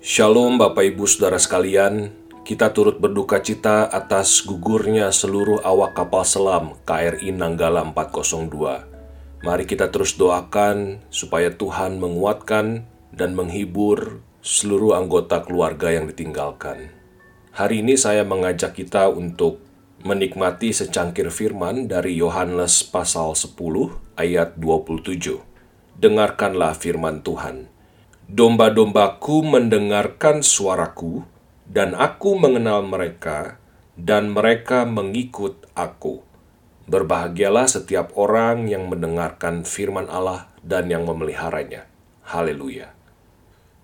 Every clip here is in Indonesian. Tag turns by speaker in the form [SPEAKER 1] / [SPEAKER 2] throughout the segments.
[SPEAKER 1] Shalom Bapak Ibu Saudara sekalian, kita turut berduka cita atas gugurnya seluruh awak kapal selam KRI Nanggala 402. Mari kita terus doakan supaya Tuhan menguatkan dan menghibur seluruh anggota keluarga yang ditinggalkan. Hari ini saya mengajak kita untuk menikmati secangkir firman dari Yohanes pasal 10 ayat 27. Dengarkanlah firman Tuhan. Domba-dombaku mendengarkan suaraku, dan aku mengenal mereka, dan mereka mengikut aku. Berbahagialah setiap orang yang mendengarkan firman Allah dan yang memeliharanya. Haleluya!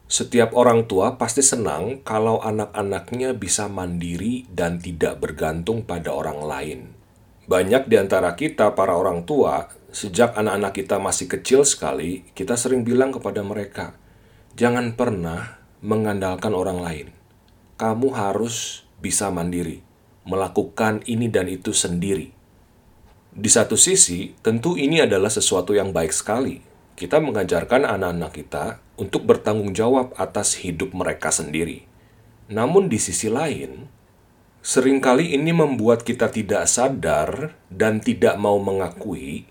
[SPEAKER 1] Setiap orang tua pasti senang kalau anak-anaknya bisa mandiri dan tidak bergantung pada orang lain. Banyak di antara kita, para orang tua, sejak anak-anak kita masih kecil sekali, kita sering bilang kepada mereka, Jangan pernah mengandalkan orang lain. Kamu harus bisa mandiri, melakukan ini dan itu sendiri. Di satu sisi, tentu ini adalah sesuatu yang baik sekali. Kita mengajarkan anak-anak kita untuk bertanggung jawab atas hidup mereka sendiri. Namun, di sisi lain, sering kali ini membuat kita tidak sadar dan tidak mau mengakui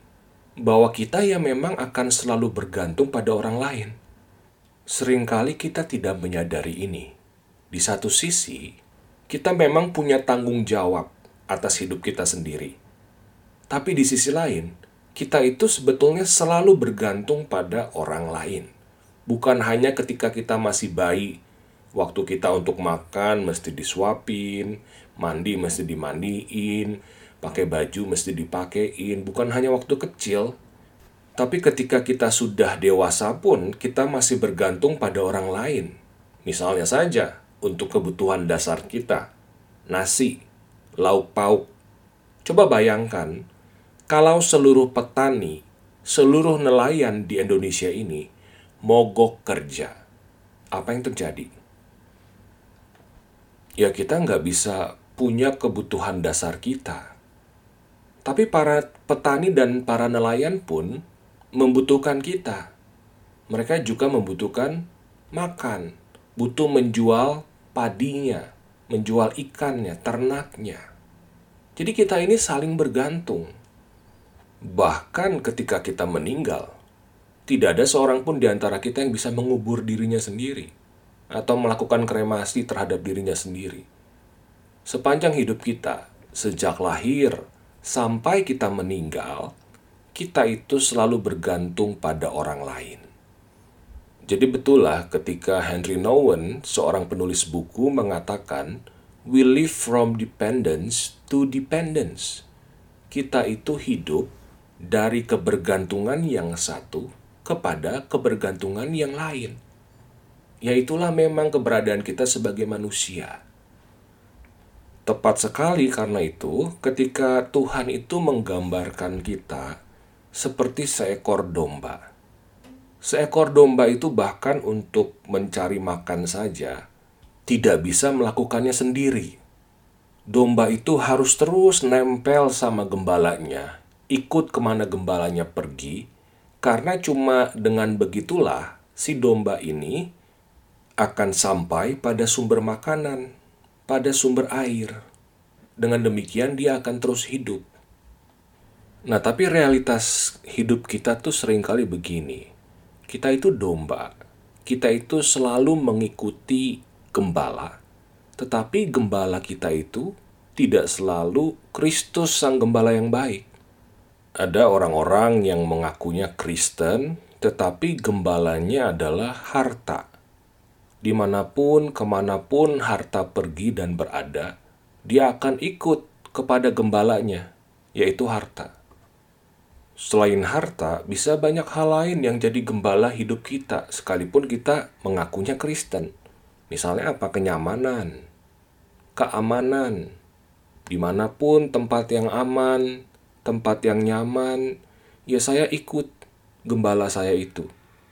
[SPEAKER 1] bahwa kita ya memang akan selalu bergantung pada orang lain. Seringkali kita tidak menyadari ini. Di satu sisi, kita memang punya tanggung jawab atas hidup kita sendiri. Tapi di sisi lain, kita itu sebetulnya selalu bergantung pada orang lain. Bukan hanya ketika kita masih bayi, waktu kita untuk makan mesti disuapin, mandi mesti dimandiin, pakai baju mesti dipakein, bukan hanya waktu kecil, tapi ketika kita sudah dewasa pun, kita masih bergantung pada orang lain. Misalnya saja, untuk kebutuhan dasar kita, nasi, lauk pauk. Coba bayangkan, kalau seluruh petani, seluruh nelayan di Indonesia ini mogok kerja, apa yang terjadi? Ya kita nggak bisa punya kebutuhan dasar kita. Tapi para petani dan para nelayan pun membutuhkan kita. Mereka juga membutuhkan makan, butuh menjual padinya, menjual ikannya, ternaknya. Jadi kita ini saling bergantung. Bahkan ketika kita meninggal, tidak ada seorang pun di antara kita yang bisa mengubur dirinya sendiri atau melakukan kremasi terhadap dirinya sendiri. Sepanjang hidup kita, sejak lahir sampai kita meninggal, kita itu selalu bergantung pada orang lain. Jadi betullah ketika Henry Nouwen, seorang penulis buku mengatakan, We live from dependence to dependence. Kita itu hidup dari kebergantungan yang satu kepada kebergantungan yang lain. Yaitulah memang keberadaan kita sebagai manusia. Tepat sekali karena itu, ketika Tuhan itu menggambarkan kita seperti seekor domba. Seekor domba itu bahkan untuk mencari makan saja tidak bisa melakukannya sendiri. Domba itu harus terus nempel sama gembalanya, ikut ke mana gembalanya pergi, karena cuma dengan begitulah si domba ini akan sampai pada sumber makanan, pada sumber air. Dengan demikian, dia akan terus hidup. Nah, tapi realitas hidup kita tuh sering kali begini. Kita itu domba. Kita itu selalu mengikuti gembala. Tetapi gembala kita itu tidak selalu Kristus sang gembala yang baik. Ada orang-orang yang mengakunya Kristen, tetapi gembalanya adalah harta. Di mana pun, ke mana pun harta pergi dan berada, dia akan ikut kepada gembalanya, yaitu harta. Selain harta, bisa banyak hal lain yang jadi gembala hidup kita, sekalipun kita mengakunya Kristen. Misalnya apa? Kenyamanan, keamanan, di mana pun tempat yang aman, tempat yang nyaman, ya saya ikut gembala saya itu,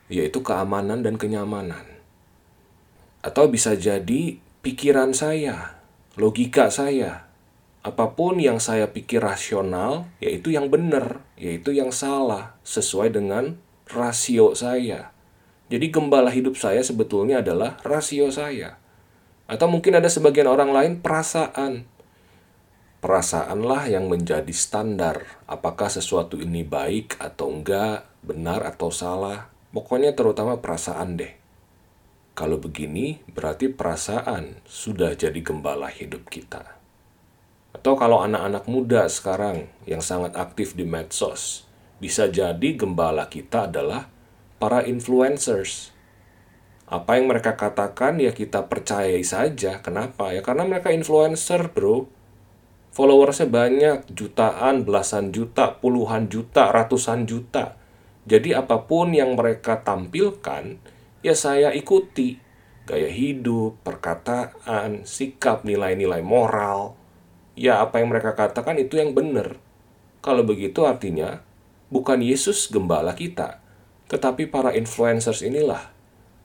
[SPEAKER 1] yaitu keamanan dan kenyamanan. Atau bisa jadi pikiran saya, logika saya. Apa pun yang saya pikir rasional, yaitu yang benar, yaitu yang salah, sesuai dengan rasio saya. Jadi gembala hidup saya sebetulnya adalah rasio saya. Atau mungkin ada sebagian orang lain perasaan. Perasaanlah yang menjadi standar apakah sesuatu ini baik atau enggak, benar atau salah. Pokoknya terutama perasaan deh. Kalau begini, berarti perasaan sudah jadi gembala hidup kita. Atau kalau anak-anak muda sekarang yang sangat aktif di medsos, bisa jadi gembala kita adalah para influencers. Apa yang mereka katakan ya kita percayai saja. Kenapa? Ya karena mereka influencer, bro. Followersnya banyak, jutaan, belasan juta, puluhan juta, ratusan juta. Jadi apa pun yang mereka tampilkan, ya saya ikuti gaya hidup, perkataan, sikap, nilai-nilai moral. Ya apa yang mereka katakan itu yang benar. Kalau begitu artinya bukan Yesus gembala kita, tetapi para influencers inilah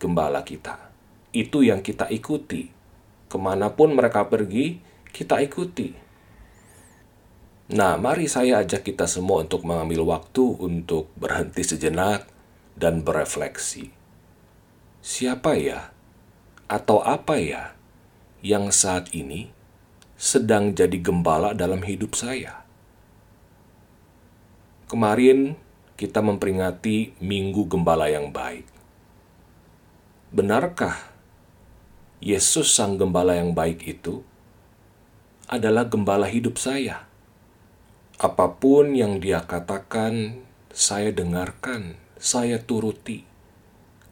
[SPEAKER 1] gembala kita. Itu yang kita ikuti. Ke mana pun mereka pergi, kita ikuti. Nah, mari saya ajak kita semua untuk mengambil waktu untuk berhenti sejenak dan berefleksi siapa ya atau apa ya yang saat ini sedang jadi gembala dalam hidup saya? Kemarin kita memperingati Minggu Gembala yang baik. Benarkah Yesus sang gembala yang baik itu adalah gembala hidup saya? Apa pun yang dia katakan, saya dengarkan, saya turuti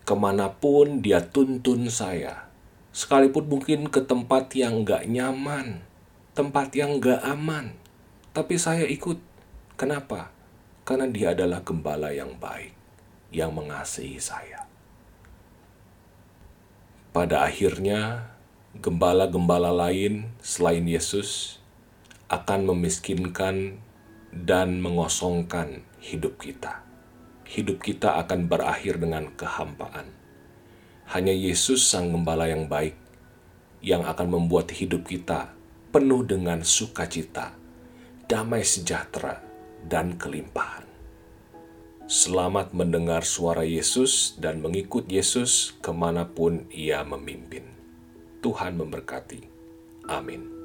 [SPEAKER 1] ke mana pun dia tuntun saya. Sekalipun mungkin ke tempat yang gak nyaman, tempat yang gak aman. Tapi saya ikut. Kenapa? Karena dia adalah gembala yang baik, yang mengasihi saya. Pada akhirnya, gembala-gembala lain selain Yesus akan memiskinkan dan mengosongkan hidup kita hidup kita akan berakhir dengan kehampaan. Hanya Yesus, Sang Gembala yang baik, yang akan membuat hidup kita penuh dengan sukacita, damai sejahtera, dan kelimpahan. Selamat mendengar suara Yesus dan mengikut Yesus ke mana pun ia memimpin. Tuhan memberkati. Amin.